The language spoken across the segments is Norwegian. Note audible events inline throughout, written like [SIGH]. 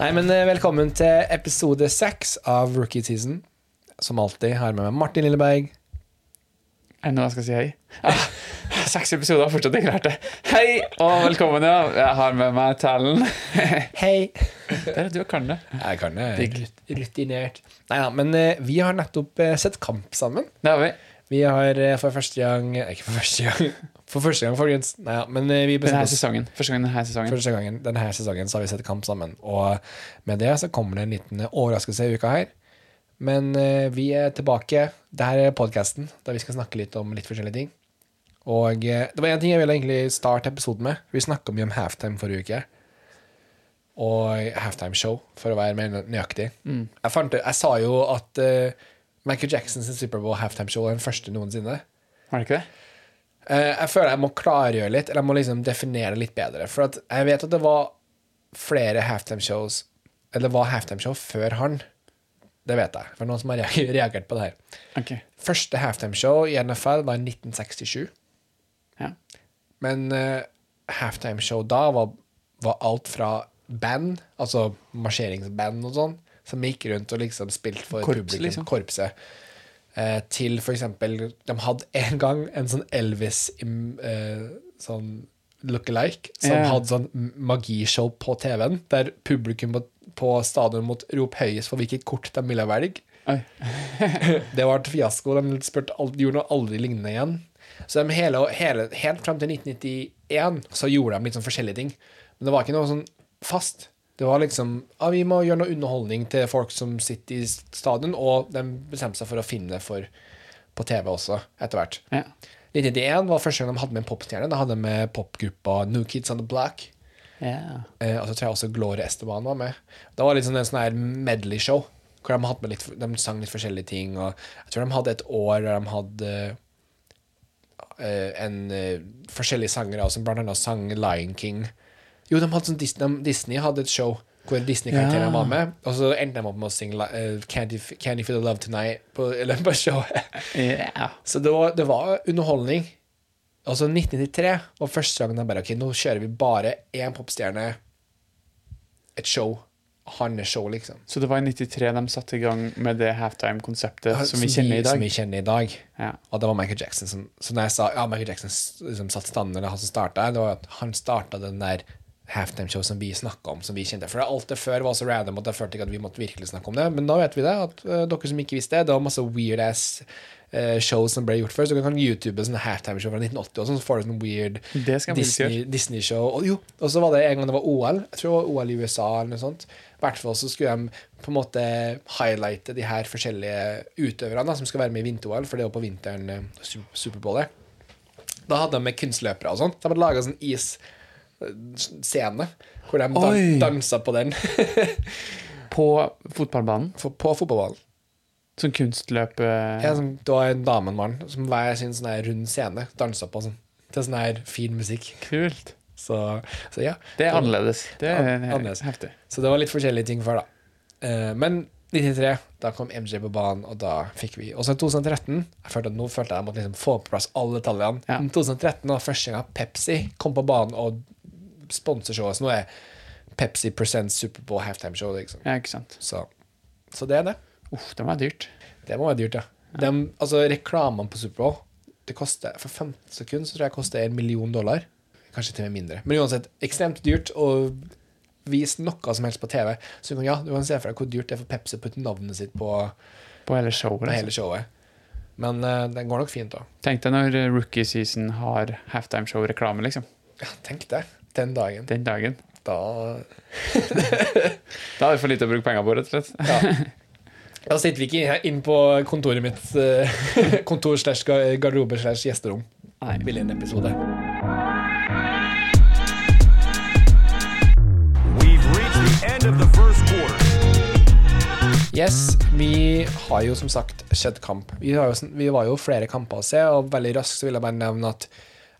Nei, men eh, velkommen til episode seks av Rookie Season. Som alltid har jeg med meg Martin Lilleberg. Er det noe jeg skal si hei? Ah, seks episoder, har fortsatt ikke klart det. Hei og velkommen, ja. Jeg har med meg Talen. [LAUGHS] Hei! Der, du kan det. Jeg kan det. Digg. Rut- Rutinert. Nei da, men eh, vi har nettopp eh, sett kamp sammen. Det har vi. Vi har for første gang Ikke for første gang, for første gang, folkens. Nei, men eh, vi Denne sesongen. Første gang denne sesongen. Første gangen denne sesongen så har vi sett kamp sammen. Og med det så kommer det en liten overraskelse i uka her. Men eh, vi er tilbake. Dette er podkasten der vi skal snakke litt om litt forskjellige ting. Og eh, det var én ting jeg ville egentlig starte episoden med. Vi snakka mye om halftime forrige uke. Og halftime show, for å være mer nøyaktig. Jeg, fant, jeg sa jo at uh, Michael Jacksons Superbowl halftime show er den første noensinne. Var det ikke det? Eh, jeg føler jeg må klargjøre litt, eller jeg må liksom definere litt bedre. For at jeg vet at det var flere halftime-shows Eller det var halftime-show før han. Det vet jeg. For noen som har [LAUGHS] reagert på det her. Okay. Første halftime-show i NFL var i 1967. Ja. Men uh, halftime-show da var, var alt fra band, altså marsjeringsband og sånn, som gikk rundt og liksom spilte for Korps, publikum, liksom. korpset, eh, til for eksempel De hadde en gang en sånn Elvis eh, sånn look-alike, som yeah. hadde sånn magishow på TV-en, der publikum på, på stadion måtte rope høyest for hvilket kort de ville velge. [LAUGHS] Det var et fiasko. De spurte, de gjorde noe aldri lignende igjen. Så de hele, hele, helt fram til 1991 så gjorde de litt sånn forskjellige ting. Men det var ikke noe sånn fast. Det var liksom ja, vi må gjøre noe underholdning til folk som sitter i stadion, og de bestemte seg for å finne det for, på TV også, etter hvert. Ja. 1991 var første gang de hadde med en popstjerne. Da hadde de med popgruppa New Kids on the Black. ja. Eh, og så tror jeg også Gloria Esteban var med. Det var sånn en sånn her medley-show, hvor de, hadde med litt, de sang litt forskjellige ting. Og jeg tror de hadde et år der de hadde eh, en eh, forskjellige sangere som blant annet sang Lion King. Jo, de hadde sånn Disney, Disney hadde et show hvor Disney-karakterene Ja. var med, og så endte de opp med å synge uh, Candy, Candy You, F- Can't You Feel The Love Tonight på, [LAUGHS] på showet. Yeah. Så det var, det var underholdning. Altså 1993 var første gangen de bare Ok, nå kjører vi bare én popstjerne, et show. Hans show, liksom. Så det var i 93 de satte i gang med det halftime-konseptet som vi kjenner i dag? Som vi kjenner i dag. Ja. Og det var Michael Jackson som Så når jeg sa ja, Michael Jackson liksom satt standarden, han som starta, det var at han starta den der halftime-show som vi snakka om, som vi kjente. For alt det før var så random at jeg følte ikke at vi måtte virkelig snakke om det. Men da vet vi det, at uh, dere som ikke visste det, det var masse weird-ass eh, shows som ble gjort før. Så du kan YouTube sånne halftime-show fra 1980, og sånn, så får du sånn weird Disney-show. Disney- og jo, og så var det en gang det var OL. Jeg tror det var OL i USA eller noe sånt. I hvert fall så skulle de på en måte highlighte de her forskjellige utøverne da, som skal være med i vinter-OL, for det er jo på vinteren Superbowlet Superbowl er. Da hadde de med kunstløpere og sånt. De hadde laga sånn isscene hvor de Oi. dansa på den [LAUGHS] På fotballbanen? på, på fotballbanen. Sånn kunstløp Ja, sånn, det var en dame og en mann som hver sin sånn rund scene dansa på sånn, til sånn her fin musikk. Kult. Så, så ja. Det er annerledes. Det er An- annerledes. heftig. Så det var litt forskjellige ting før, da. Eh, men 93, da kom MJ på banen, og da fikk vi Og så i 2013 jeg følte at Nå følte jeg at jeg måtte liksom få på plass alle detaljene. Ja. I 2013 var første gang Pepsi kom på banen og sponser showet. Så nå er Pepsi Presents Superbowl halftime show. Liksom. Ja, ikke sant. Så, så det er det. Uff, det må være dyrt. Det må være dyrt, ja. De, altså, reklamene på Superbowl det koster, For 15 sekunder så tror jeg det koster en million dollar. Kanskje til og med mindre. Men uansett, ekstremt dyrt å vise noe som helst på TV. Så du kan, ja, du kan se for deg hvor dyrt det er for Pepsi å putte navnet sitt på, På hele showet. på liksom. hele showet. Men uh, den går nok fint, da. Tenk deg når eh, rookie season har halftime-show-reklame, liksom. Ja, tenk det. Den dagen. Den dagen. Da [LAUGHS] Da har vi for lite å bruke penger på, rett og slett. ja. [LAUGHS] Da sitter vi ikke inn på kontoret mitt. eh, [LAUGHS] kontor slash ga- garderobe slash gjesterom. Nei. Vil i en episode. We've reached the end of the first quarter. Yes, vi har jo som sagt sett kamp. Vi, har jo, vi var jo flere kamper å se, og veldig raskt så vil jeg bare nevne at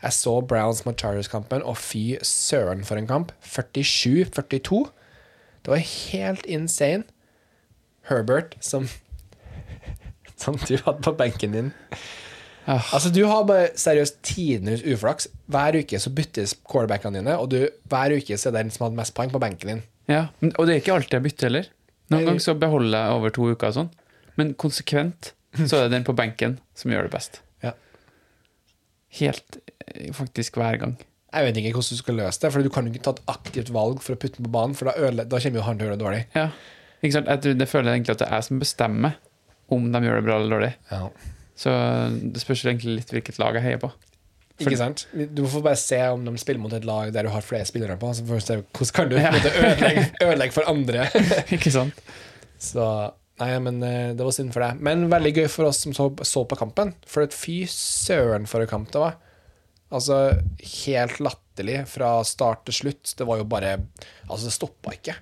jeg så Browns mot Chargers-kampen, og fy søren for en kamp. 47-42. Det var helt insane. Herbert, som [LAUGHS] Som du hadde på benken din. Ah. Altså, du har bare seriøst tidenes uflaks. Hver uke så byttes quarterbackene dine, og du, hver uke så er det den som hadde mest poeng på benken din. Ja, Og det er ikke alltid jeg bytter heller. Noen ganger så beholder jeg over to uker og sånn. Men konsekvent så er det den på benken som gjør det best. Ja. Helt faktisk hver gang. Jeg vet ikke hvordan du skal løse det, for du kan jo ikke ta et aktivt valg for å putte den på banen, for da, øle, da kommer jo han til å gjøre det dårlig. Ja, ikke sant? Jeg tror føler jeg egentlig at det er jeg som bestemmer om de gjør det bra eller dårlig. Ja. Så det spørs egentlig litt hvilket lag jeg heier på. Ikke sant? Du får bare se om de spiller mot et lag der du har flere spillere på. Så får du se hvordan kan du Ja. ødelegge, [LAUGHS] ødelegge for andre. [LAUGHS] ikke sant? Så Nei, men eh, det var synd for deg. Men veldig gøy for oss som så, så på kampen. For et fy søren for en kamp det var. Altså, helt latterlig fra start til slutt. Det var jo bare Altså, det stoppa ikke.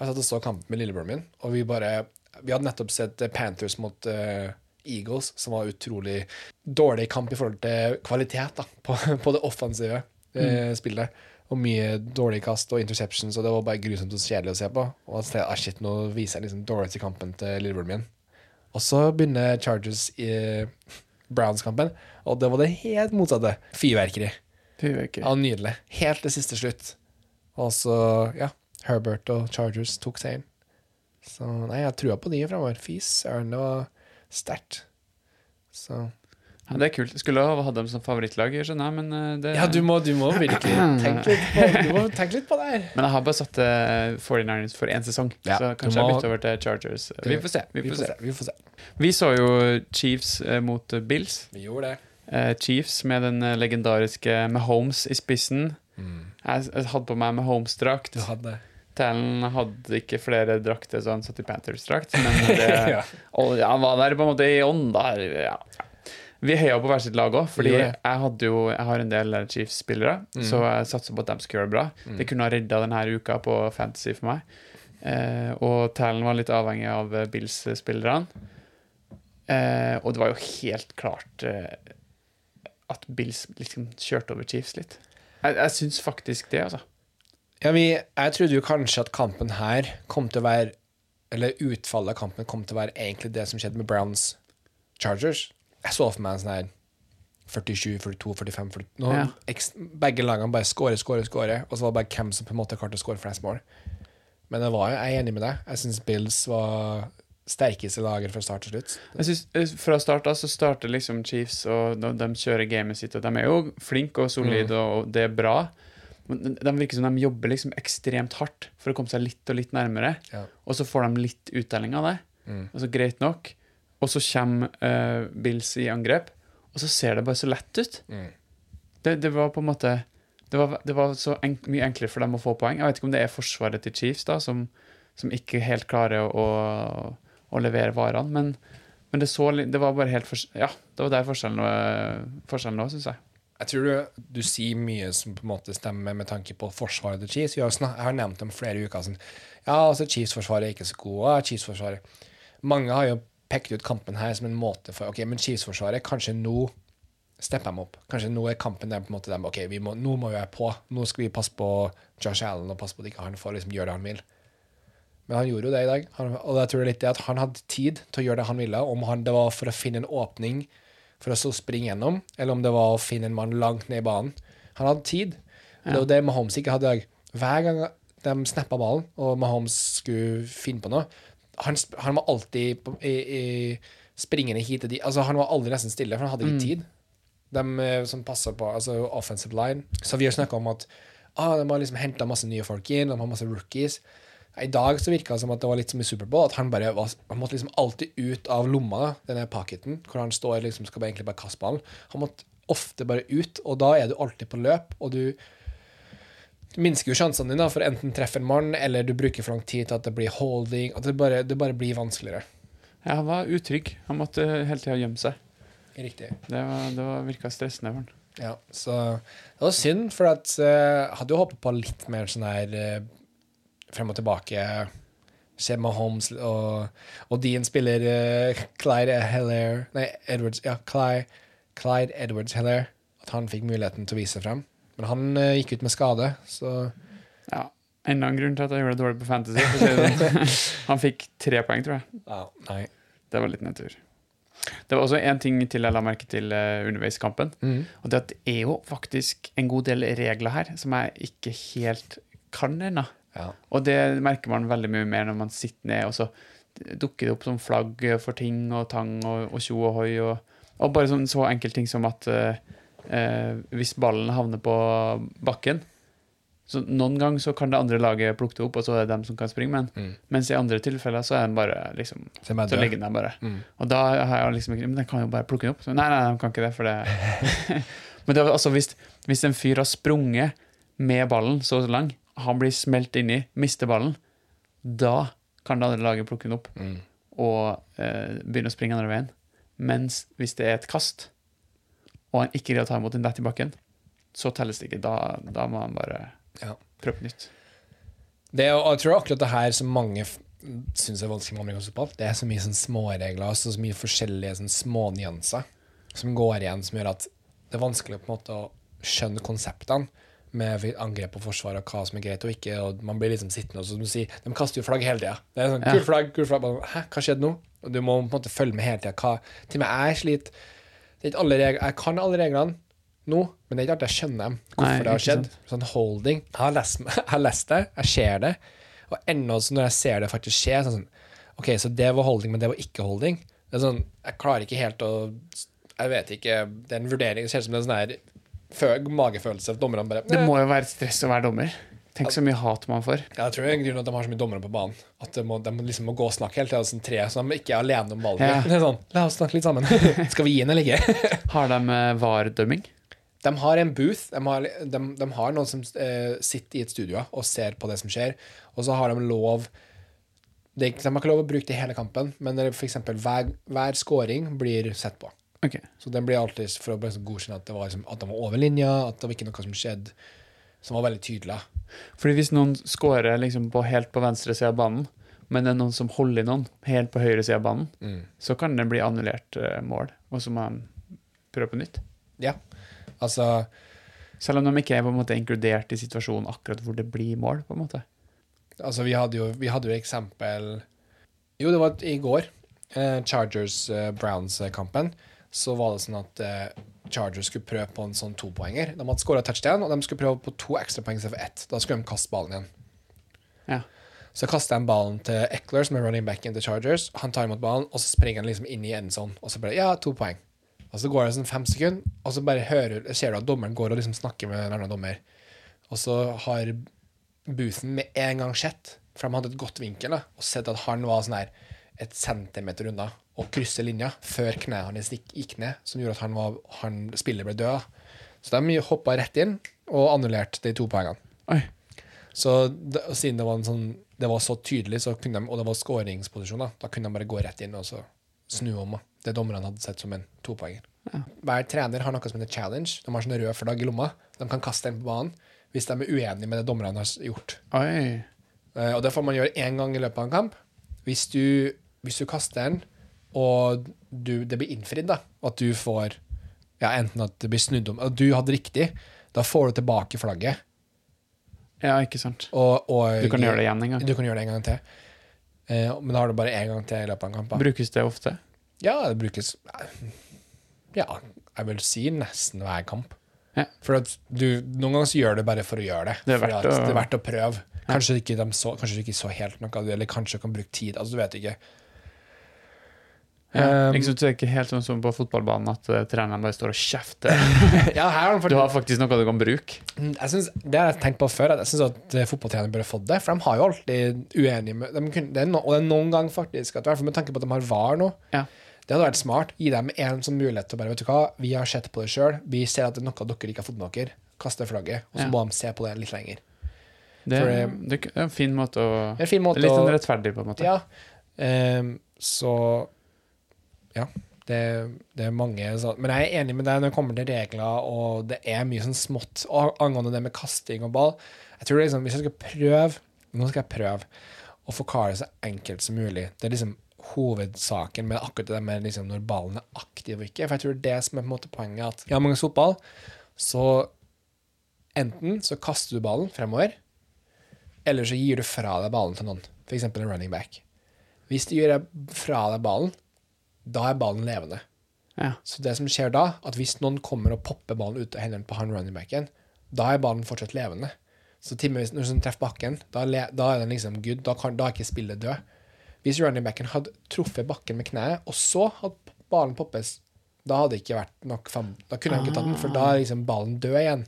Jeg satt og så kampen med lillebroren min, og vi bare Vi hadde nettopp sett Panthers mot uh, Eagles, som var utrolig dårlig kamp i forhold til kvalitet da, på, [LAUGHS] på det offensive uh, spillet. Og mye dårlige kast og interceptions, og det var bare grusomt og kjedelig å se på. Og tenkte, ah, shit, nå viser jeg liksom dårlig til kampen til lillebroren min. Og så begynner Chargers i Browns-kampen, og det var det helt motsatte. Fyrverkeri. Fyrverkeri. Ja, nydelig. Helt til siste slutt. Og så, ja, Herbert og Chargers tok seieren. Så nei, jeg trua på de fremover. Fy søren, det var sterkt. Så Ja, det er kult. Skulle ha hatt dem som favorittlag, skjønner jeg, men eh, det Ja, du må, du må virkelig [CLEARS THROAT] tenke litt på, du må tenke litt på det her. Men jeg har bare satt eh, 49ers for én sesong, Ja, så kanskje må- jeg bytter over til Chargers. Vi får se. Vi får se. Vi får se. Vi så jo Chiefs eh, mot Bills. Vi gjorde det. Chiefs med den legendariske Mahomes i spissen. Jeg, jeg hadde på meg Mahomes-drakt. Du hadde Talen hadde ikke flere drakter, så han satt i Panthers-drakt. Men [LAUGHS] det, Ja. og han var der på en måte i ånd. da. ja. Vi heia på hvert sitt lag òg, fordi jeg, jo, jeg har en del Chiefs-spillere. Så jeg satser på at de skal gjøre det bra. Det kunne ha redda denne uka på Fantasy for meg. Eh, og Talen var litt avhengig av Bills-spillerne. Eh, og det var jo helt klart eh, at Bills liksom kjørte over Chiefs litt. Jeg, jeg syns faktisk det, altså. Ja, vi, jeg trodde jo kanskje at kampen her kom til å være Eller utfallet av kampen kom til å være egentlig det som skjedde med Browns Chargers. Jeg så for meg en sånn her 47, 42, 45 40, nå, Ja. Begge lagene bare scorer, scorer, scorer, og så var det bare hvem som på en måte klarte å score flest mål. Men jeg, var, jo- jeg er enig med deg. Jeg syns Bills var sterkeste lager fra start til slutt. Jeg synes, eh, Fra start av så starter liksom Chiefs, og de, de kjører gamet sitt. Og de er jo flinke og solide, og det er bra. Men de virker som de jobber liksom ekstremt hardt for å komme seg litt og litt nærmere. Ja. Og så får de litt uttelling av det. Altså Greit nok. Og så kommer uh, Bills i angrep, og så ser det bare så lett ut. Det, det var på en måte Det var, det var så enk, mye enklere for dem å få poeng. Jeg vet ikke om det er forsvaret til Chiefs da som, som ikke helt klarer å, å levere varene, men, men det, så, det var bare helt for, Ja, det var der forskjellen, lå, syns jeg. Jeg tror du, du sier mye som på en måte stemmer med tanke på forsvaret til Chiefs. Jeg har nevnt dem flere uker siden. Ja, altså Chiefs-forsvaret er ikke så gode. Chiefs-forsvaret. Mange har jo pekt ut kampen her som en måte for Ok, men Chiefs-forsvaret, kanskje nå stepper de opp. Kanskje nå er kampen der på en måte dem, ok, vi må, nå må vi være på. Nå skal vi passe på Josh Allen og passe på at ikke han får liksom gjøre det han vil. Men han gjorde jo det i dag. Han, og jeg tror det er litt det at han hadde tid til å gjøre det han ville. Om han, det var for å finne en åpning for å så springe gjennom, eller om det var å finne en mann langt ned i banen. Han hadde tid. Og Det var det Mahomes ikke hadde i dag. Hver gang de snappa ballen, og Mahomes skulle finne på noe Han, han var alltid på, i, i springende hit og dit. Altså, han var aldri nesten stille, for han hadde ikke tid. De eh, som passer på altså offensive line. Så vi har snakka om at ah, de har liksom henta masse nye folk inn, de har masse rookies. I dag så virka det som at det var litt som i Superbowl, at han bare var, han måtte liksom alltid ut av lomma, denne pocketen, hvor han står liksom skal bare egentlig bare kaste ballen. Han måtte ofte bare ut, og da er du alltid på løp, og du du minsker jo sjansene dine for enten treffe en mann, eller du bruker for lang tid til at det blir holding, at det bare, det bare blir vanskeligere. Ja, han var utrygg. Han måtte hele tida gjemme seg. Riktig. Det, var, det var, virka stressende for han. Ja, så det var synd, for at uh, hadde jo håpet på litt mer sånn her uh, frem og tilbake. Se Mahomes og, og Dean spiller uh, Clyde Heller Nei, Edwards. Ja, Clyde, Clyde Edwards Heller. At han fikk muligheten til å vise frem. Men han uh, gikk ut med skade, så Ja. Enda en grunn til at jeg gjorde det dårlig på Fantasy. Sånn. [LAUGHS] Han fikk tre poeng, tror jeg. ja, nei. Det var litt nedtur. Det var også én ting til jeg la merke til uh, underveis i kampen. Mm. Og det at det er jo faktisk en god del regler her som jeg ikke helt kan ennå. Ja. Og det merker man veldig mye mer når man sitter ned, og så dukker det opp som flagg for ting og tang og, tjo og hoi. Og, og bare sånn så enkel ting som at eh, eh, hvis ballen havner på bakken så Noen ganger så kan det andre laget plukke det opp, og så er det dem som kan springe med den. Mm. Mens i andre tilfeller så er den bare liksom Så ligger den der bare. Mm. Og da har jeg liksom ikke Men den kan jo bare plukke den opp. Så nei, nei, de kan ikke det, for det [LAUGHS] Men det er altså hvis, hvis en fyr har sprunget med ballen så lang, han blir smelt inni, mister ballen, da kan det andre laget plukke den opp Mm. og eh, begynne å springe andre veien. Mens hvis det er et kast, og han ikke greier å ta imot en dett i bakken, så telles det ikke. Da, da må han bare Ja. prøve på nytt. Det er, jeg tror akkurat det her som mange syns er vanskelig med amerikansk fotball, det er så mye sånn småregler og så mye forskjellige sånn smånyanser som går igjen, som gjør at det er vanskelig på en måte å skjønne konseptene med angrep og forsvar og hva som er greit og ikke. og Man blir liksom sittende og så som du sier, De kaster jo flagg hele tida. Det er sånn, Ja. kul flagg, kul flagg. Hæ, hva skjedde nå? Og Du må på en måte følge med hele tida. Til og med jeg sliter. Det er ikke alle regler, Jeg kan alle reglene nå, men det er ikke alltid jeg skjønner dem. Hvorfor Nei, det har skjedd. sant. Sånn holding. Jeg har, lest, [LAUGHS] jeg har lest det, jeg ser det, og ennå så når jeg ser det faktisk skje, så sånn OK, så det var holding, men det var ikke holding. Det er sånn, Jeg klarer ikke helt å Jeg vet ikke. Det er en vurdering. Det ser ut som det er en sånn her magefølelse magefølelse. Dommerne bare Det må jo være stress å være dommer. Tenk så mye hat man får. Ja, Jeg tror det er grunnen at de har så mye dommere på banen. At de må, de liksom må gå og snakke hele tida, sånn tre, så de ikke er alene om ballen. Ja. Det er sånn, La oss snakke litt sammen. [LAUGHS] Skal vi gi den eller ikke? [LAUGHS] Har de eh, VAR-dømming? De har en booth. De har, de, de har noen som uh, sitter i et studio og ser på det som skjer. Og så har de lov det, er De har ikke lov å bruke det hele kampen, men det eksempel hver, hver scoring blir sett på. Okay. Så den blir alltid for å godkjenne at det var, liksom, at de var over linja, at det var ikke noe som skjedde som var veldig tydelig. Fordi hvis noen scorer liksom på, helt på venstre side av banen, men det er noen som holder i noen helt på høyre side av banen, Mm. så kan det bli annullert eh, mål, og så må de prøve på nytt. Ja. Altså Selv om de ikke er på en måte inkludert i situasjonen akkurat hvor det blir mål. på en måte. Altså, vi hadde jo, vi hadde jo eksempel Jo, det var i går. Eh, Chargers-Browns-kampen. Så var det sånn at eh, Chargers skulle prøve på en sånn topoenger. De hadde skåra touchdown, og de skulle prøve på to ekstrapoeng istedenfor ett. Da skulle de kaste ballen igjen. Ja. Så kaster de ballen til Eckler, som er running backen til Chargers. Han tar imot ballen, og så springer han liksom inn i endzone. Og så bare Ja, to poeng. Og så går det sånn fem sekunder, og så bare hører, ser du at dommeren går og liksom snakker med en annen dommer. Og så har Boothen med en gang sett, for de hadde et godt vinkel, da, og sett at han var sånn her et centimeter unna og krysse linja før kneet hans gikk, ned, som gjorde at han, var, han spillet ble død. Så de hoppa rett inn og annullerte de to poengene. Oi. Så det, siden det var, en sånn, det var så tydelig, så de, og det var skåringsposisjon, da, da kunne de bare gå rett inn og så snu om da. det dommerne hadde sett som en topoenger. Hver trener har noe som heter challenge. De har sånne røde flagg i lomma. De kan kaste den på banen hvis de er uenige med det dommerne har gjort. Oi. Eh, og det får man gjøre én gang i løpet av en kamp. Hvis du, hvis du kaster den, og du, det blir innfridd, da, at du får ja, enten at det blir snudd om At du hadde riktig, da får du tilbake flagget. Ja, ikke sant. Og, og, Du kan gjøre det igjen en gang. Du kan gjøre det en gang til. Eh, men da har du bare én gang til i løpet av en kamp. da. Brukes det ofte? Ja, det brukes Ja, jeg vil si nesten hver kamp. Ja. For du, noen ganger så gjør du det bare for å gjøre det. Det er verdt å- det er verdt å prøve. Kanskje, ikke så, kanskje du ikke så helt noe av det, eller kanskje du kan bruke tid. Altså, du vet ikke. Ja. liksom, det er ikke helt sånn som på fotballbanen at uh, treneren bare står og kjefter. [LAUGHS] ja, har Du har faktisk noe du kan bruke. jeg synes, Det har jeg tenkt på før, at jeg syns at eh, fotballtrenere burde fått det. For de har jo alltid uenige med de kunne, det no, Og det er noen gang faktisk, at, med tanke på at de har VAR nå, Ja. det hadde vært smart. Gi dem en sånn mulighet til å bare Vet du hva, vi har sett på det sjøl. Vi ser at det er noe dere ikke har fått med dere. Kaste flagget, og så må de se på det litt lenger. Det, er- det- det er en fin måte å en fin måte Litt å sånn rettferdig, på en måte. Ja. Um, så ja. Det, det er mange så, Men jeg er enig med deg når det kommer til regler, og det er mye sånn smått og angående det med kasting og ball. Jeg tror liksom, Hvis jeg skal prøve Nå skal jeg prøve å forklare det så enkelt som mulig. Det er liksom hovedsaken med akkurat det med liksom når ballen er aktiv og ikke. For jeg tror det som er på en måte poenget. at I mange fotball så enten så kaster du ballen fremover, eller så gir du fra deg ballen til noen, f.eks. en running back. Hvis du gir fra deg ballen, da er ballen levende. Ja. Så det som skjer da, at hvis noen kommer og popper ballen ut av hendene på han running backen, da er ballen fortsatt levende. Så timevis når den treffer bakken, da, le, da er den liksom good. Da, kan, da er ikke spillet død. Hvis running backen hadde truffet bakken med kneet, og så hadde ballen poppes, da hadde det ikke vært nok fem. Da kunne han ikke tatt den, for da er liksom ballen død igjen.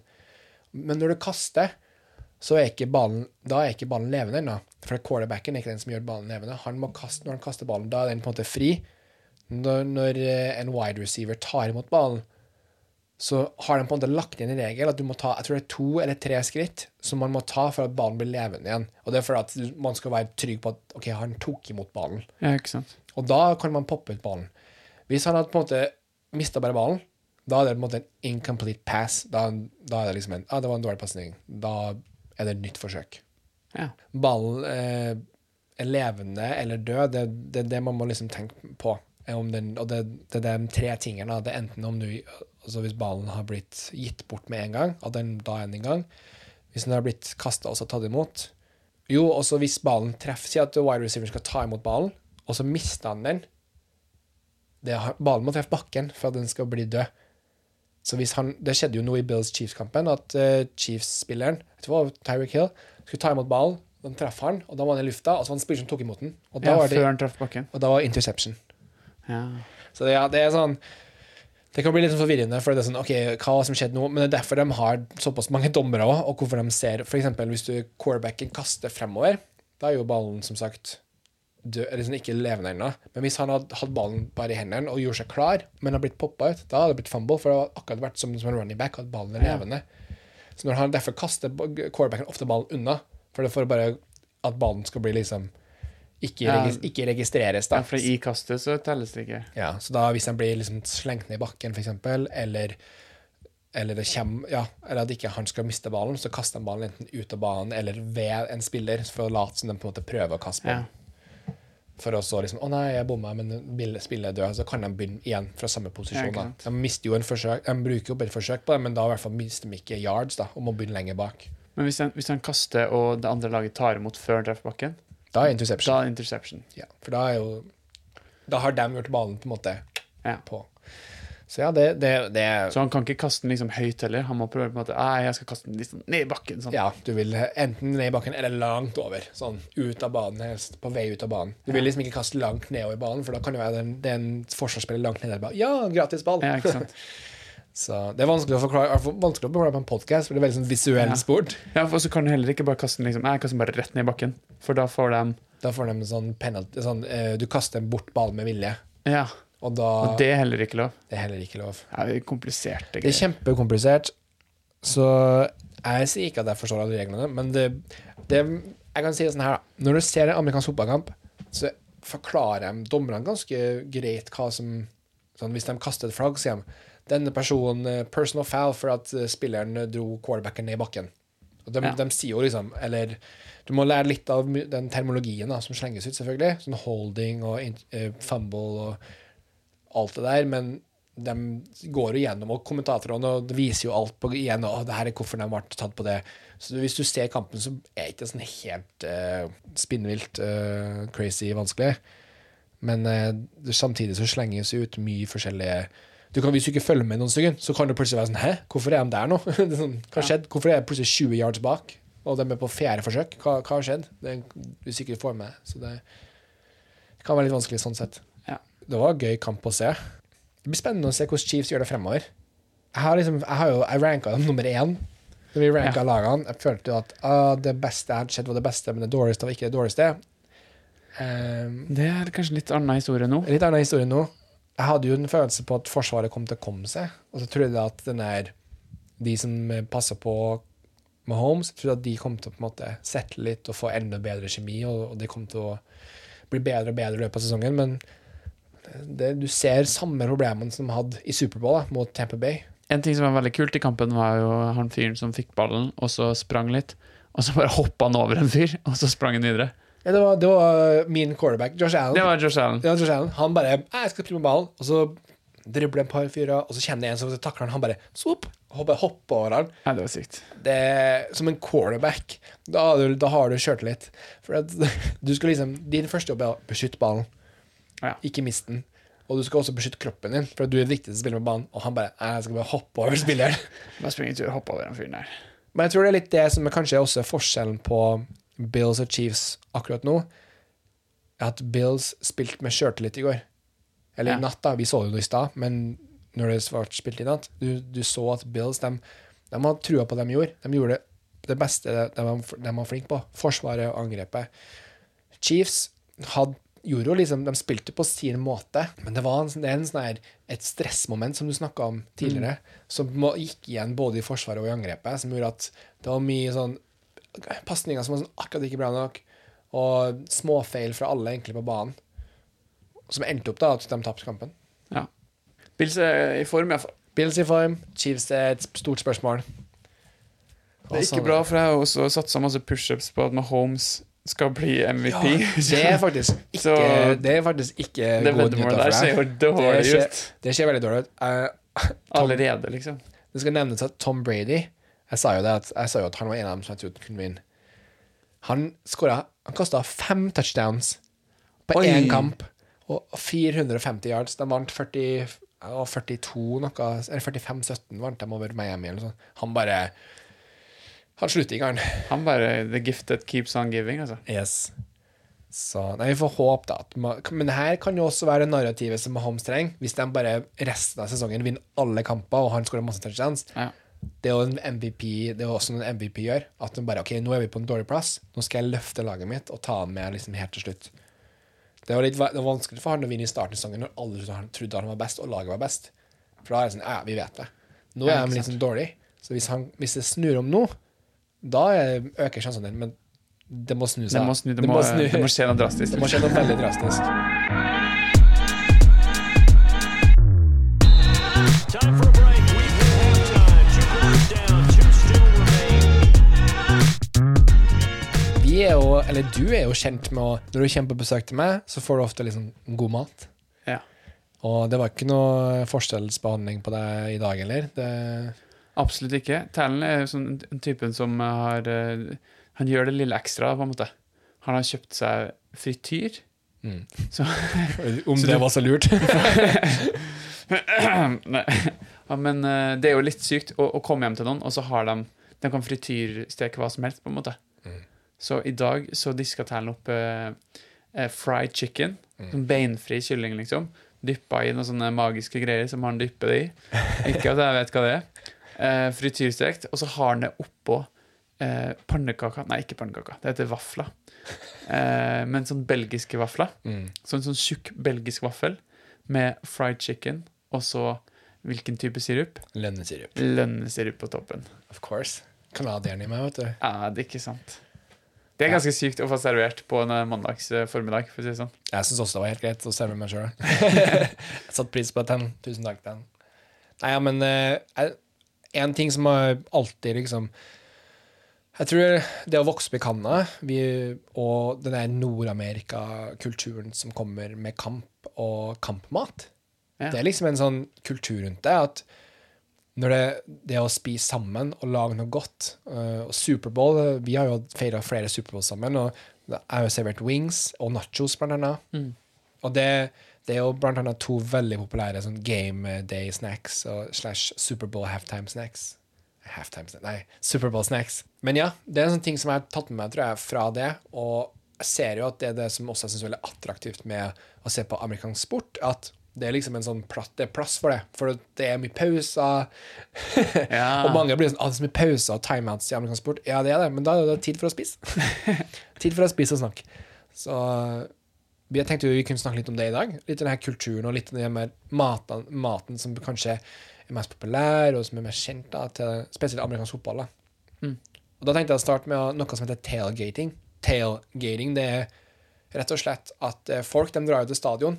Men når du kaster, så er ikke ballen, da er ikke ballen levende ennå. For quarterbacken er ikke den som gjør ballen levende. Han må kaste, når han kaster ballen, da er den på en måte fri. Når, når eh, en wide receiver tar imot ballen, så har de på en måte lagt inn en regel at du må ta jeg tror det er to eller tre skritt som man må ta for at ballen blir levende igjen. Og det er for at man skal være trygg på at ok, han tok imot ballen. Ja, ikke sant. Og da kan man poppe ut ballen. Hvis han hadde på en måte mista bare ballen, da er det på en måte en incomplete pass. Da, da er det liksom en ah, det var en dårlig pasning. Da er det et nytt forsøk. Ja. Ballen eh, er levende eller død, det er det, det man må liksom tenke på. Eh, Om den, og det, det er de tre tingene. Det er enten om du altså Hvis ballen har blitt gitt bort med en gang, at den da er den i gang. Hvis den har blitt kasta og så tatt imot. Jo, også hvis ballen treffer Si at wide receiver skal ta imot ballen, og så mister han den. Det, har- ballen må treffe bakken for at den skal bli død. Så hvis han, Det skjedde jo noe i Bills Chiefs-kampen, at uh, Chiefs-spilleren Tyreek Hill skulle ta imot ballen. Den treffer han, og da var han i lufta, og så var det en spiller som tok imot den. Og da, ja var, det, før han traff bakken. og da var interception. Ja. Så det, ja, det er sånn Det kan bli litt forvirrende, for det er sånn OK, hva som skjedde nå? Men det er derfor de har såpass mange dommere òg, og hvorfor de ser eksempel hvis du quarterbacken kaster fremover, da er jo ballen som sagt død, eller sånn ikke levende ennå. Men hvis han hadde hatt ballen bare i hendene og gjorde seg klar, men har blitt poppa ut, da hadde det blitt fumble, for det hadde akkurat vært som, som en running back, at ballen er levende. Så når han derfor kaster ba- quarterbacken ofte ballen unna, for det for bare at ballen skal bli liksom ikke, regis ikke registreres, da. ja, for i kastet så telles det ikke. Ja, så da hvis den blir liksom slengt ned i bakken, eksempel, eller, eller det kommer, ja, eller at ikke han skal miste ballen, så kaster han ballen enten ut av banen eller ved en spiller, for å late som de på en måte prøver å kaste Ja. For å så liksom, å nei, jeg bomma, men spillet er død, så kan de begynne igjen fra samme posisjon. Ja. De mister jo en forsøk, de bruker jo et forsøk på det, men da i hvert fall mister de ikke yards, da, og må begynne lenger bak. Men hvis han, hvis han kaster, og det andre laget tar imot før han treffer bakken, Da er interception. da er interception. Ja, for da er jo Da har de gjort ballen på en måte Ja. på. Så ja, det, det, det er Så han kan ikke kaste den liksom høyt heller. Han må prøve på en måte Nei, jeg skal kaste den liksom ned i bakken. Sånn. Ja, du vil enten ned i bakken eller langt over. Sånn ut av banen, helst på vei ut av banen. Du vil liksom ikke kaste langt nedover banen, for da kan det være den, det er en forsvarsspiller langt nede i banen. Ja, gratis ball! Ja, ikke sant? [LAUGHS] Så det er vanskelig å forklare, vanskelig å forklare på en podkast, for det er veldig sånn visuell Ja. sport. Ja, og så kan du heller ikke bare kaste den liksom jeg kaster den bare rett ned i bakken. For da får de Da får de sånn penalty sånn, eh, Du kaster bort ballen med vilje, Ja. og da Og det er heller ikke lov. Det er heller ikke lov. Ja, det er kompliserte Det er kjempekomplisert, så jeg sier ikke at jeg forstår alle reglene, men det, det Jeg kan si det sånn her, da. Når du ser en amerikansk fotballkamp, så forklarer de dommerne ganske greit hva som sånn, Hvis de kaster et flagg, sier de denne personen eh, personal foul for at eh, spilleren eh, dro quarterbacken ned i bakken. Og de, Ja. de sier jo liksom Eller du må lære litt av den termologien da, som slenges ut, selvfølgelig. Sånn holding og fumble og alt det der, men de går jo gjennom, og kommentatorene og det viser jo alt på igjen, og det her er hvorfor de ble tatt på det. Så hvis du ser kampen, så er det ikke sånn helt uh, spinnvilt, uh, crazy, vanskelig. Men uh, samtidig så slenges det ut mye forskjellige du kan, Hvis du ikke følger med noen stykker, så kan du plutselig være sånn Hæ, hvorfor er de der nå? [LAUGHS] sånn, hva har skjedd? Hvorfor er jeg plutselig 20 yards bak? Og de er på fjerde forsøk? Hva, hva har skjedd? Det, er- du får med. Så det, det kan være litt vanskelig sånn sett. Ja. Det var en gøy kamp å se. Det blir spennende å se hvordan Chiefs gjør det fremover. Jeg har liksom, jeg har jo jeg ranka dem nummer én. Når vi ranka Ja. lagene. Jeg følte jo at ah, det beste jeg hadde sett, var det beste, men det dårligste var ikke det dårligste. Um, Det er kanskje litt annen historie nå. litt annen historie nå. Jeg hadde jo en følelse på at Forsvaret kom til å komme seg. Og så trodde jeg at den de som passer på Mahomes, trodde at de kom til å på en måte sette litt og få enda bedre kjemi, og, og de kom til å bli bedre og bedre i løpet av sesongen. Men det, du ser samme problemene som de hadde i Superbowl mot Tamper Bay. En ting som var veldig kult i kampen, var jo han fyren som fikk ballen, og så sprang litt. Og så bare hoppa han over en fyr, og så sprang han videre. Ja, det, var, det var min quarterback, Josh Allen. Det var Josh Allen. Det var Josh Allen. Han bare 'Jeg skal spille med ballen', og så dribler en par fyrer, og så kjenner jeg en som takler han, han bare swoop, hopper, hopper over han. Ja, det var sykt. det som en quarterback. Da, da har du kjørt litt. For at [LAUGHS] du skal liksom Din første jobb er å beskytte ballen, Ja. ikke miste den. Og du skal også beskytte kroppen din, for at du er viktig til å spille med ballen. Og han bare jeg skal bare hoppe over spilleren. Bare springe tur og hoppe over den fyren der. Men jeg tror det er litt det som er kanskje også forskjellen på Bills og Chiefs akkurat nå. er At Bills spilte med sjøltillit i går. Eller Ja. i natt, da. Vi så det jo i stad, men når det ble spilt i natt Du, du så at Bills de, de hadde trua på det de gjorde. De gjorde det beste de de var flinke på. Forsvaret og angrepet. Chiefs hadde, gjorde jo liksom De spilte på sin måte, men det var en, det en sånn her, et stressmoment som du snakka om tidligere, som gikk igjen både i forsvaret og i angrepet, som gjorde at det var mye sånn pasninger som var sånn akkurat ikke bra nok, og småfeil fra alle egentlig på banen, som endte opp da at de tapte kampen. Ja. Bills er i form, iallfall. Bills i form, Chiefs er et stort spørsmål. Det er ikke bra, for jeg har også satsa masse pushups på at Mahomes skal bli MVP. Det er faktisk [LAUGHS] ikke, Så- det er faktisk ikke det gode nyheter for for ser deg. dårlig Det ut. Det ser veldig dårlig ut. Eh, Allerede, liksom. Det skal nevnes at Tom Brady Jeg sa jo det at, jeg sa jo at han var en av dem som jeg trodde kunne vinne. Han skåra Han kasta fem touchdowns på Oi. én kamp og 450 yards. De vant 40, ja, 42 noe Eller 45-17 vant de over Miami eller noe sånt. Han bare Han slutter ikke, han. Han bare The gift that keeps on giving, altså. Yes. Så nei, Vi får håpe, da. At, men her kan jo også være det narrativet som Mahomes trenger. Hvis de bare resten av sesongen vinner alle kamper, og han skårer masse touchdowns. Ja. Det er jo en MVP Det er også noe en MVP gjør. At de bare OK, nå er vi på en dårlig plass. Nå skal jeg løfte laget mitt og ta han med liksom helt til slutt. Det var litt det var vanskelig for han å vinne i starten av sesongen når alle trodde han, var best, og laget var best. For da er det sånn Ja, vi vet det. Nå er han de sånn dårlig. Så hvis, han, hvis det snur om nå, da er, øker sjansene dine. Men det må snu seg. Det må snu, det må, det må skje noe drastisk. Det må skje noe veldig drastisk. Eller du er jo kjent med å Når du kommer på besøk til meg, så får du ofte liksom god mat. Ja. Og det var ikke noe forskjellsbehandling på deg i dag heller. Det, Absolutt ikke. Tallen er sånn en typen som har eh, Han gjør det lille ekstra, på en måte. Han har kjøpt seg frityr. Mm. Så, [LAUGHS] om Så det du- var så lurt. [LAUGHS] nei. Ja, men eh, det er jo litt sykt å, å komme hjem til noen, og så har de De kan frityrsteke hva som helst, på en måte. Så i dag så diska Tallen opp eh, eh, fried chicken. mm. beinfri kylling, liksom. Dyppa i noen sånne magiske greier som han dypper det i. Ikke at jeg vet hva det er. Eh, frityrstekt. Og så har han det oppå eh, pannekaker Nei, ikke pannekaker. Det heter vafler. Eh, men sånn belgiske vafler. Mm. Sånn sånn tjukk belgisk vaffel med fried chicken, og så hvilken type sirup? Lønnesirup. Lønnesirup på toppen. Of course. Canadieren i meg, vet du. Ja, det er ikke sant. Det er ganske sykt å få servert på en eh, mandags eh, formiddag, for å si det sånn. Jeg syns også det var helt greit å servere meg sjøl. [LAUGHS] jeg satte pris på den. Tusen takk, den. Nei, ja, men eh, en ting som har alltid liksom Jeg tror det å vokse opp i Canada og den der Nord-Amerika-kulturen som kommer med kamp og kampmat Ja. Det er liksom en sånn kultur rundt det. At når det, det å spise sammen og lage noe godt uh, Og Superbowl eh, Vi har jo feira flere Superbowl sammen, og jeg har jo servert wings og nachos, blant annet. Mm. Og det, det er jo blant annet to veldig populære sånn game day snacks og slash Superbowl halftime snacks. Halftime snacks, nei, Superbowl snacks. Men ja, det er en sånn ting som jeg har tatt med meg tror jeg, fra det. Og jeg ser jo at det er det som også jeg syns er veldig attraktivt med å se på amerikansk sport. At det er liksom en sånn plass, det er plass for det. For det er mye pauser. [LAUGHS] Ja. og mange blir sånn Å, det er så mye pauser og timeouts i amerikansk sport. Ja, det er det, men da er det tid for å spise. [LAUGHS] tid for å spise og snakke. Så vi tenkte vi kunne snakke litt om det i dag. Litt om denne kulturen og litt den maten, maten som kanskje er mest populær, og som er mest kjent, da, til spesielt amerikansk fotball. Da. Mm. Og da tenkte jeg å starte med noe som heter tailgating. Tailgating det er rett og slett at eh, folk de drar jo til stadion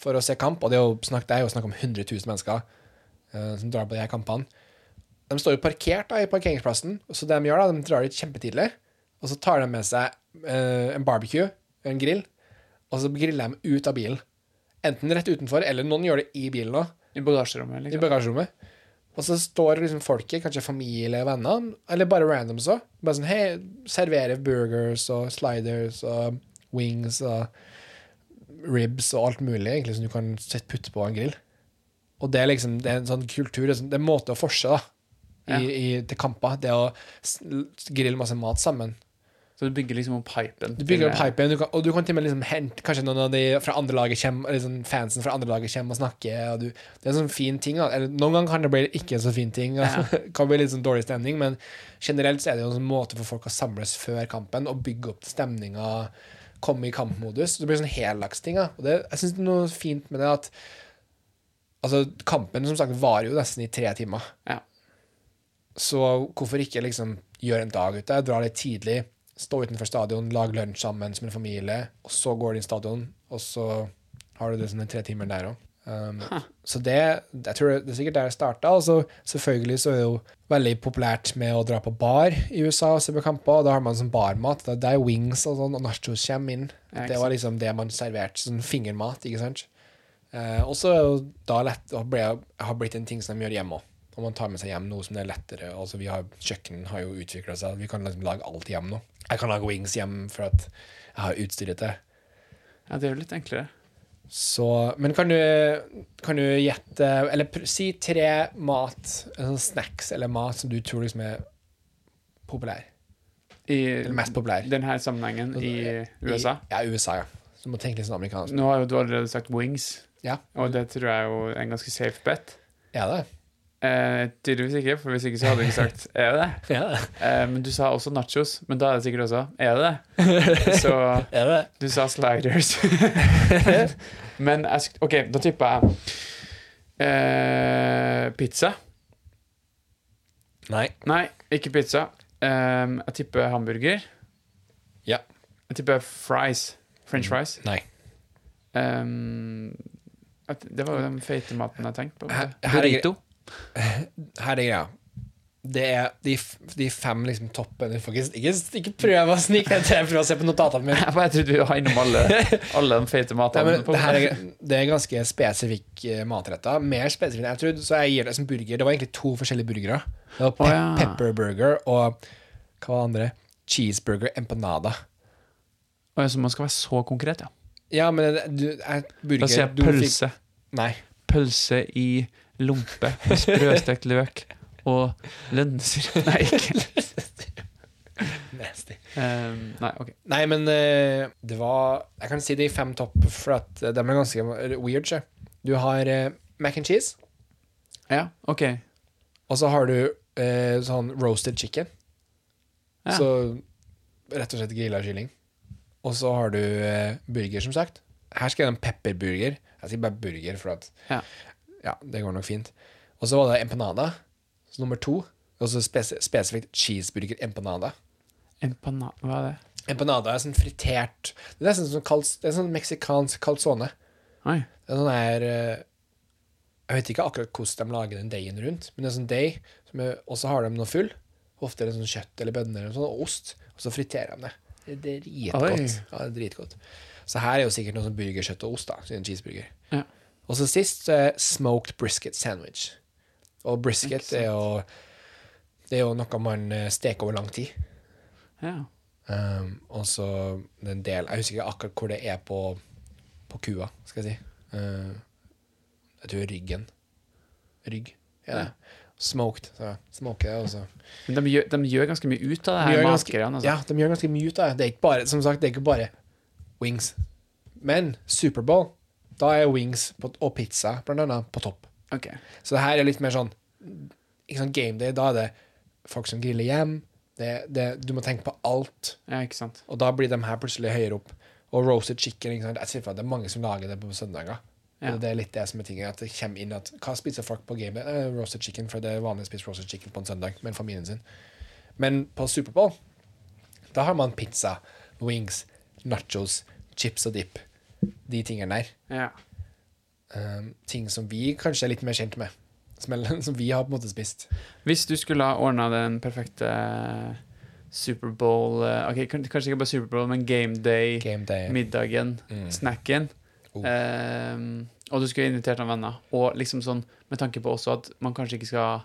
for å se kamp, og det er jo snakk, det er jo snakk om 100 000 mennesker uh, som drar på de her kampene. De står jo parkert da, i parkeringsplassen, så det de gjør da, de drar dit kjempetidlig, og så tar de med seg uh, en barbecue, en grill, og så griller de ut av bilen. Enten rett utenfor, eller noen gjør det i bilen òg. I bagasjerommet, i liksom. bagasjerommet. Og så står liksom folket, kanskje familie og venner, eller bare randoms òg. Bare sånn Hei, serverer burgers og sliders og wings og ribs og alt mulig egentlig som du kan putte på en grill. Og det er liksom det er en sånn kultur, det er en måte å forse, da. i, i, til kamper. Det å grille masse mat sammen. Så du bygger liksom opp hypen. Du bygger opp pipen, du kan, og du kan til og med liksom hente Kanskje noen av de fra andre laget eller sånn fansen fra andre laget kommer og snakker. Og du, det er en sånn fin ting. Da. Eller, noen ganger kan det bli ikke en så fin ting. Altså, [LAUGHS] kan bli litt sånn dårlig stemning, men generelt så er det jo en sånn måte for folk å samles før kampen og bygge opp stemninga. Komme i kampmodus. Det blir sånn heldagsting. da. Og det, jeg syns det er noe fint med det at Altså, kampen som sagt varer jo nesten i tre timer. Ja. Så hvorfor ikke liksom gjøre en dag ute, dra litt tidlig, stå utenfor stadion, lage lunsj sammen som en familie, og så går du inn stadion, og så har du det sånn en tre timer der òg. Um, Så det, jeg tror det er sikkert der det starta. Og så selvfølgelig så er det jo veldig populært med å dra på bar i USA og se på kamper. og Da har man sånn barmat. Det det er wings og sånn, og nachos kommer inn. Ja, det var liksom det man serverte. Sånn fingermat, ikke sant. Uh, og så er jo da lett å bli, har blitt en ting som de gjør hjemme òg. Og man tar med seg hjem noe som er lettere. Altså vi har, Kjøkken har jo utvikla seg. Vi kan liksom lage alt hjemme nå. Jeg kan lage wings hjemme for at jeg har utstyret til. ja, det er jo litt enklere. Så, men kan du, kan du gjette Eller si tre mat, sånn snacks eller mat som du tror liksom er populær? I Eller mest populær? denne sammenhengen i USA. I, ja, USA, ja. Så du må tenke litt sånn amerikansk. Nå har jo du allerede sagt wings, Ja, og det tror jeg er jo en ganske safe bet. er det? Eh, tydeligvis ikke, for hvis ikke så hadde du ikke sagt [LAUGHS] er det det. Ja, det. Eh, men du sa også nachos, men da er det sikkert også er det det. [LAUGHS] Så Er det? du sa sliders. [LAUGHS] men jeg, OK, da tipper jeg eh, pizza. Nei. Nei, ikke pizza. Eh, jeg tipper hamburger. Ja. Jeg tipper fries. French fries. Nei. Um, det var jo den feite maten jeg tenkte på. Her- her Burrito. Her er greia. Det er de, de fem liksom toppen ikke, ikke, prøve å snike deg til for å se på notatene mine. Jeg trodde vi var innom alle, [LAUGHS] alle de feite matene. Ja, det, er, det er ganske spesifikk uh, matretter. Mer spesifikk enn jeg trodde. Så jeg gir det som burger. Det var egentlig to forskjellige burgere. Det var pe oh, ja. pepperburger og hva var det andre? Cheeseburger empanada. Å, Så man skal være så konkret, ja. Ja, men du, er, burger Da sier jeg pølse. fikk-. Nei. Pølse i lompe med sprøstekt løk og lønnsyre [LAUGHS] Nei, ikke [LAUGHS] Nasty. um, Nei, OK. Nei, men uh, det var Jeg kan si de fem topp, for at de er ganske weird. Ikke? Du har uh, mac and cheese, Ja, OK. og så har du uh, sånn roasted chicken. Ja. Så rett og slett grilla kylling. Og så har du eh, burger, som sagt. Her skal jeg ha en pepperburger. Jeg sier bare burger, for at Ja. ja, det går nok fint. Og så var det empanada, så nummer to. Og så spes spesifikt cheeseburger empanada. Empana... Hva er det? Empanada er sånn fritert Det er sånn, sånn, kals, det er sånn meksikansk calzone. Oi. Det er sånn her eh, Jeg vet ikke akkurat hvordan de lager den deigen rundt, men det er sånn deig, og så har de noe full. Ofte er det sånn kjøtt eller bønner eller sånn, og ost, og så friterer de det. Det er dritgodt. Ja, det er dritgodt. Så her er jo sikkert noe sånn burger, kjøtt og ost, da, siden cheeseburger. Ja. Og så sist så er smoked brisket sandwich. Og brisket er jo Det er jo noe man eh, steker over lang tid. Ja. Um, og så en del Jeg husker ikke akkurat hvor det er på, på kua, skal jeg si. Uh, jeg tror ryggen. Rygg. Ja, ja. Smoked. Så smoker det, og så Men de gjør, de gjør ganske mye ut av det her de matgreiene. Altså. Ja, de gjør ganske mye ut av det. Det er ikke bare, som sagt, det er ikke bare wings. Men Superbowl, da er wings på, og pizza blant annet på topp. Ok. Så det her er litt mer sånn ikke sånn game day. Da er det folk som griller hjem. Det, det, du må tenke på alt. Ja, ikke sant. Og da blir de her plutselig høyere opp. Og roasted chicken. Ikke sant? Jeg sier for at det er mange som lager det på søndager. Ja. Og Det er litt det som er tingen. At det kommer inn at Hva spiser folk på gamet? Eh, roasted chicken, for det er vanlig å spise roasted chicken på en søndag med familien sin. Men på Superbowl, da har man pizza, wings, nachos, chips og dip. De tingene der. Ja. Um, ting som vi kanskje er litt mer kjent med. Som, som vi har på en måte spist. Hvis du skulle ha ordna den perfekte Superbowl Ok, kanskje ikke bare Superbowl, men game day, Game day. middagen, Mm. snacken Oh. ehm, Og du skulle invitert noen venner. Og liksom sånn med tanke på også at man kanskje ikke skal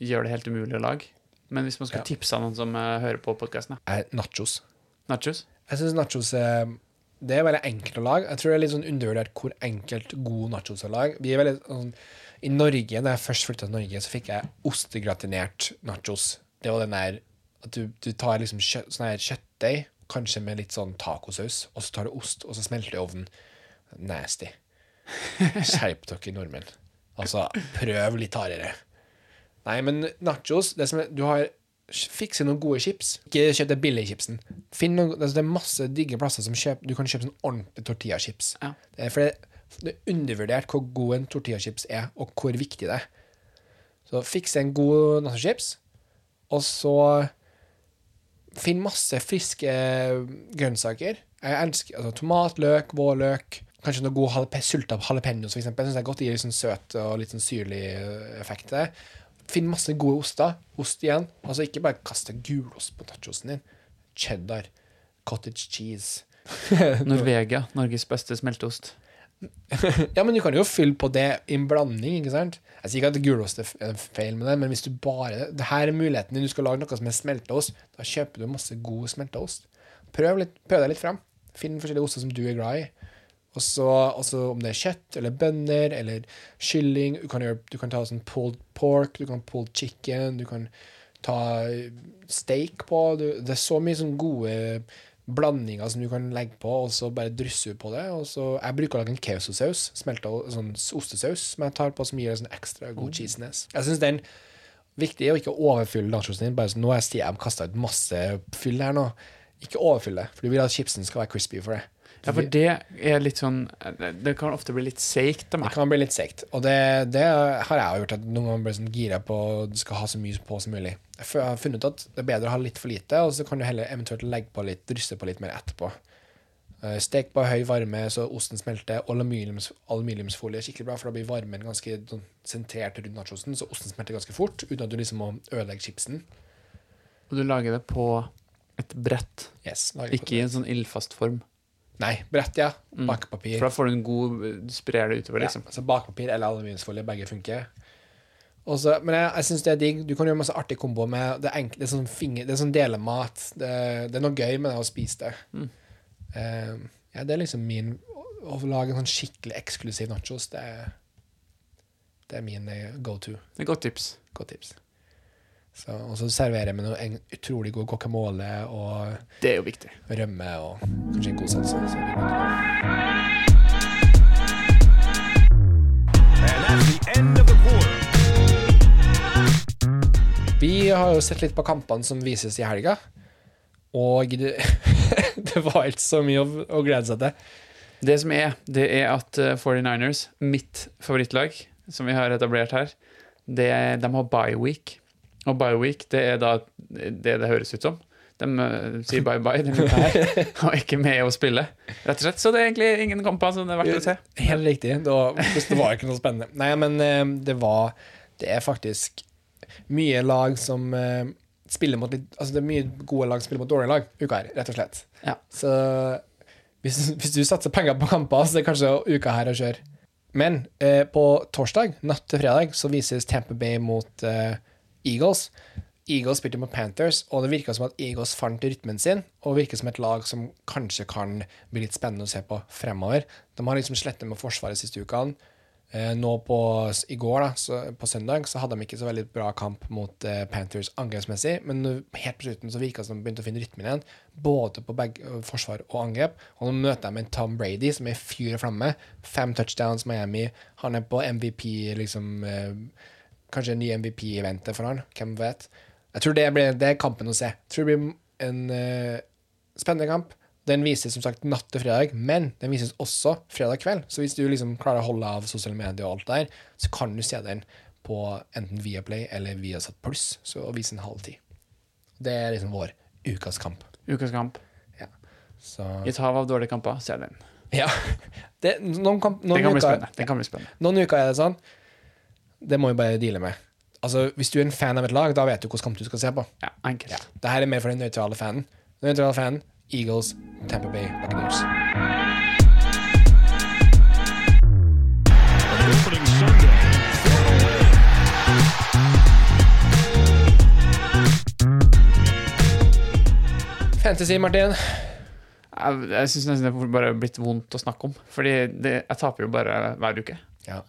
gjøre det helt umulig å lage. Men hvis man skulle Ja. tipse noen som uh, hører på podkasten, nachos. nachos Jeg syns nachos er Det er veldig enkelt å lage. Jeg tror det er litt sånn undervurdert hvor enkelt god nachos er å lage. Vi er veldig sånn I Norge, da jeg først flytta til Norge, så fikk jeg ostegratinert nachos. Det var den der at du, du tar liksom kjø, sånn her kjøttdeig, kanskje med litt sånn tacosaus, og så tar du ost, og så smelter du i ovnen. Nasty. Skjerp dere, nordmenn. Altså, prøv litt hardere. Nei, men nachos det som er, Du har Fikse noen gode chips. Ikke kjøp det billige chipsen. Finn noen, altså det er masse digge plasser som kjøp, du kan kjøpe sånn ordentlige tortillachips. Ja. Det er, for det, det er undervurdert hvor god en tortillachips er, og hvor viktig det er. Så fiks en god nachochips, og så finn masse friske grønnsaker. Jeg elsker altså, tomatløk, vårløk. Kanskje noe god jalape, sulta jalapeños, eksempel. Jeg synes det er godt. Det gir litt sånn søt og litt sånn syrlig eh, effekt til det. Finn masse gode oster. Ost igjen. Altså ikke bare kaste gulost på nachosen din. Cheddar. Cottage cheese. [LAUGHS] Norvegia, Norges beste smelteost. [LAUGHS] Ja, men du kan jo fylle på det i en blanding, ikke sant? Jeg sier ikke at gulost er er feil med det, men hvis du bare det her er muligheten din, du skal lage noe som er smelteost, da kjøper du masse god smelteost. Prøv, litt, prøv deg litt fram. Finn forskjellige oster som du er glad i. Og så og om det er kjøtt eller bønner eller kylling Du kan, gjøre, du kan ta sånn pulled pork, du kan pulled chicken, du kan ta steak på. Du, det er så mye sånn gode blandinger som du kan legge på, og så bare drysse på det. Og så, jeg bruker å lage en quesosaus, smelta sånn ostesaus, som jeg tar på som gir sånn ekstra god cheesiness. Jeg synes den viktig å ikke overfylle nachosen din. Bare sånn, nå har jeg kasta ut masse fyll her nå. Ikke overfyll det, for du vil at chipsen skal være crispy for det. Ja, for det er litt sånn Det kan ofte bli litt seigt av Det kan bli litt seigt. Og det, det har jeg jo gjort, at noen ganger blir sånn gira på du skal ha så mye på som mulig. Jeg har funnet ut at det er bedre å ha litt for lite, og så kan du heller eventuelt legge på litt, drysse på litt mer etterpå. Eh, Stek på høy varme så osten smelter. og Aluminiums, aluminiumsfolie er skikkelig bra, for da blir varmen ganske sånn sentrert rundt nachosen, så osten smelter ganske fort, uten at du liksom må ødelegge chipsen. Og du lager det på et brett, Yes, ikke i en sånn ildfast form. Nei, brett, ja. Bakepapir. For da får du en god Du sprer det utover, liksom. Ja, så bakpapir eller aluminiumsfolie, begge funker. Også, men jeg, jeg syns det er digg. Du kan gjøre masse artig kombo med Det er, det er sånn, finger, det er sånn delemat. Det, det er noe gøy med det å spise det. Eh, ja, det er liksom min Å, lage en sånn skikkelig eksklusiv nachos, det er, det er min eh, go to. Det er godt tips. Godt tips. Så, og så serverer jeg med noe en utrolig god guacamole og Det er jo viktig. rømme og kanskje en god salsa. Så det. Vi har jo sett litt på kampene som vises i helga, og det, [LAUGHS] det var ikke så mye å, å glede seg til. Det som er, det er at eh, 49ers, mitt favorittlag, som vi har etablert her, det, de har bye week. Og bye week, det er da det det høres ut som. De eh, sier bye bye de er her, [LAUGHS] og ikke med å spille. Rett og slett. Så det er egentlig ingen kamper som det er verdt å se. Helt riktig. Det var, det var ikke noe spennende. Nei, men eh, det var Det er faktisk mye lag som eh, spiller mot litt Altså, det er mye gode lag som spiller mot dårlige lag uka her, rett og slett. Ja. Så hvis, hvis du satser penger på kamper, så er det kanskje uka her å kjøre. Men eh, på torsdag, natt til fredag, så vises Tamper Bay mot eh, Eagles. Eagles spilte mot Panthers, og det virka som at Eagles fant rytmen sin, og virker som et lag som kanskje kan bli litt spennende å se på fremover. De har liksom slettet med forsvaret siste ukene. Eh, nå på, I går, da, så, på søndag, så hadde de ikke så veldig bra kamp mot eh, Panthers angrepsmessig, men helt på slutten så virka det som de begynte å finne rytmen igjen, både på begge, eh, forsvar og angrep. Og nå møter de en Tom Brady som er fyr og flamme. Fem touchdowns Miami. Han er på MVP, liksom eh, Kanskje en ny MVP-eventet for han, hvem vet. Jeg tror det, blir, det er kampen å se. Jeg tror det blir en uh, spennende kamp. Den vises som sagt natt til fredag, men den vises også fredag kveld. Så hvis du liksom klarer å holde av sosiale medier og alt der, så kan du se den på enten Viaplay eller Viasat Pluss, så og vise den halv ti. Det er liksom vår ukas kamp. Ukas kamp. Ja. Så I et hav av dårlige kamper, ser den. Ja. [LAUGHS] Det, noen, kamp, noen, Det kan bli spennende. Det kan bli spennende. noen uker er det sånn. Det må vi bare deale med. Altså, Hvis du er en fan av et lag, da vet du hvilken kamp du skal se på. Ja, enkelt. Ja. Dette er mer for den nøytrale fanen. Den nøytrale fanen, Eagles, Tampa Bay Buccaneers. Fantasy, Martin. Jeg, jeg syns nesten det er bare blitt vondt å snakke om. Fordi det, jeg taper jo bare hver uke. Ja.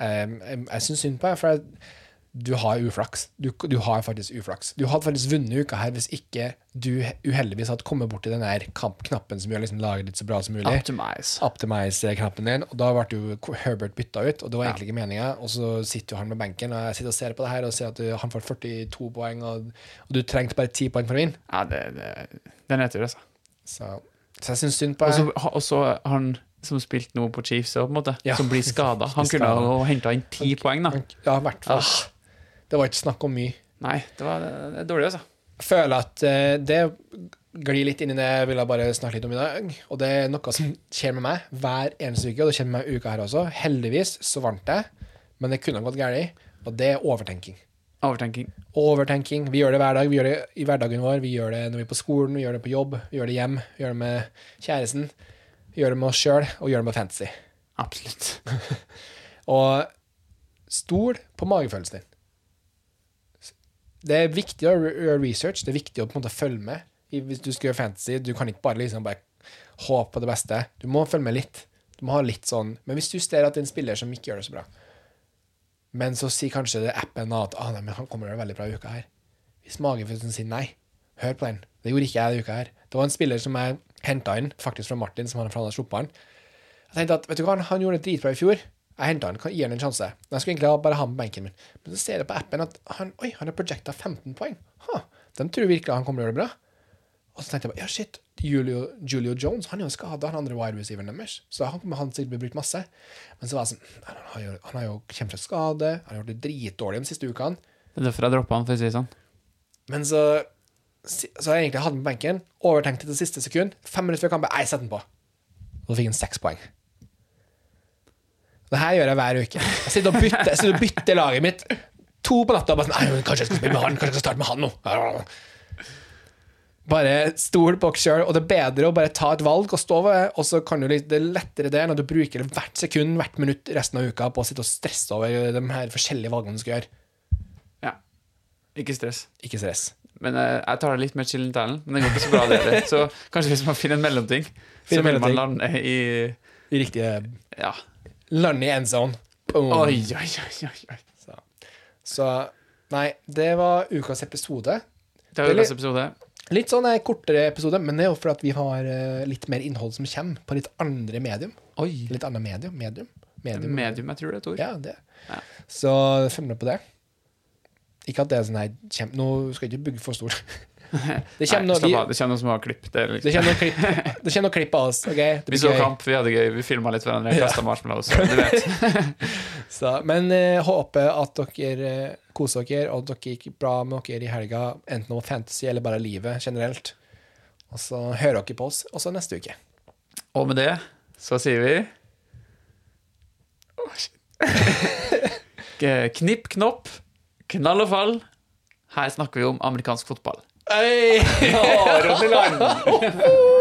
Um, jeg syns synd på deg, for jeg, du har uflaks. Du, du har faktisk uflaks. Du hadde faktisk vunnet uka her hvis ikke du uheldigvis hadde kommet borti den der knappen som gjør liksom laget ditt så bra som mulig. Optimize. Optimize-knappen din, og da ble jo Herbert bytta ut, og det var egentlig ikke meninga. Og så sitter jo han med benken, og jeg sitter og ser på det her og ser at du, han får 42 poeng, og, og du trengte bare 10 poeng for å vinne. Ja, det, det, det er nedtur, altså. Så, så jeg syns synd på deg. Og så han som spilte nå på Chiefs, måte, Ja. som blir skada. Han [LAUGHS] kunne ha henta inn ti poeng, da. Ja, i hvert fall. Ah, Det var ikke snakk om mye. nei, det var det dårlig, altså. Jeg føler at eh, det glir litt inn i det jeg ville bare snakke litt om i dag. Og det er noe som skjer med meg hver eneste uke, og det skjer med meg uka her også. Heldigvis så vant jeg, men det kunne ha gått galt. Og det er overtenking. Overtenking. Overtenking. Vi gjør det hver dag. Vi gjør det i hverdagen vår. Vi gjør det når vi er på skolen, vi gjør det på jobb, vi gjør det hjem, vi gjør det med kjæresten. Vi gjør det med oss sjøl, og gjør det med fantasy. Absolutt. [LAUGHS] Og stol på magefølelsen din. Det er viktig å gjøre research, det er viktig å på en måte følge med. Hvis du skal gjøre fantasy, du kan ikke bare liksom bare håpe på det beste. Du må følge med litt. Du må ha litt sånn Men hvis du ser at det er en spiller som ikke gjør det så bra, men så sier kanskje det appen at ah, nei, men han kommer til å gjøre veldig bra i uka her. Hvis magefølelsen sier nei, hør på den. Det gjorde ikke jeg denne uka her. Det var en spiller som jeg henta inn, faktisk fra Martin, som han han hadde sluppet han. Jeg tenkte at vet du hva, han gjorde det dritbra i fjor. Jeg henta han, kan gi han en sjanse. Men jeg skulle egentlig bare ha han på benken min. Men så ser jeg på appen at han oi, han har projecta 15 poeng. Ha, de tror virkelig han kommer til å gjøre det bra. Og så tenkte jeg bare ja, shit, Julio, Julio Jones han er jo skada, han andre wide receiveren deres. Så han kommer han sikkert bli brukt masse. Men så var jeg sånn Han har jo, han har jo kommet fra skade, han har gjort det dritdårlig de siste ukene. Det er derfor jeg droppa han, for å si det sånn. Men så Så jeg egentlig hatt den på benken, overtenkte til siste sekund. Fem minutter før kampen, jeg setter den på. Og så fikk han seks poeng. Det her gjør jeg hver uke. Jeg sitter og bytter, jeg sitter og bytter laget mitt to på natta. Bare sånn, kanskje jeg skal spille med han, kanskje jeg skal starte med han nå. Bare stol på dere sjøl, og det er bedre å bare ta et valg og stå ved, og så kan du litt, det er lettere det når du bruker hvert sekund, hvert minutt resten av uka på å sitte og stresse over de her forskjellige valgene du skal gjøre. Ja. Ikke stress. Ikke stress. Men eh, jeg tar det litt mer chill enn talen. Men det går ikke så bra, det heller. Så kanskje hvis man finner en mellomting, så vil man lande i I riktige Ja. Land i end zone. Boom. Oi, oi, oi, oi. Så. så Nei, det var ukas episode. Det var ukas episode. Litt sånn er kortere episode, men det er jo fordi at vi har eh, litt mer innhold som kommer på litt andre medium. Oi. Litt annet medium. Medium. medium. Medium, jeg tror det er et ord. Ja, det. Ja. Så følg med på det. Ikke at det er sånn her kjem, Nå skal jeg ikke bygge for stort. [LAUGHS] Det kommer noen noe, som har klipp. Det liksom. det kommer noen klipp Det noe klipp av oss. Okay? Det Vi så gøy. kamp, vi hadde gøy, vi filma litt hverandre, Ja. kasta marshmallows. så Du vet. [LAUGHS] Så, men uh, håper at dere eh, koser dere, og at dere gikk bra med dere i helga, enten om fantasy eller bare livet generelt. Og så hører dere på oss også neste uke. Og med det så sier vi oh, [LAUGHS] Knipp, knopp, knall og fall. Her snakker vi om amerikansk fotball. Hey! [LAUGHS] Land! [LAUGHS]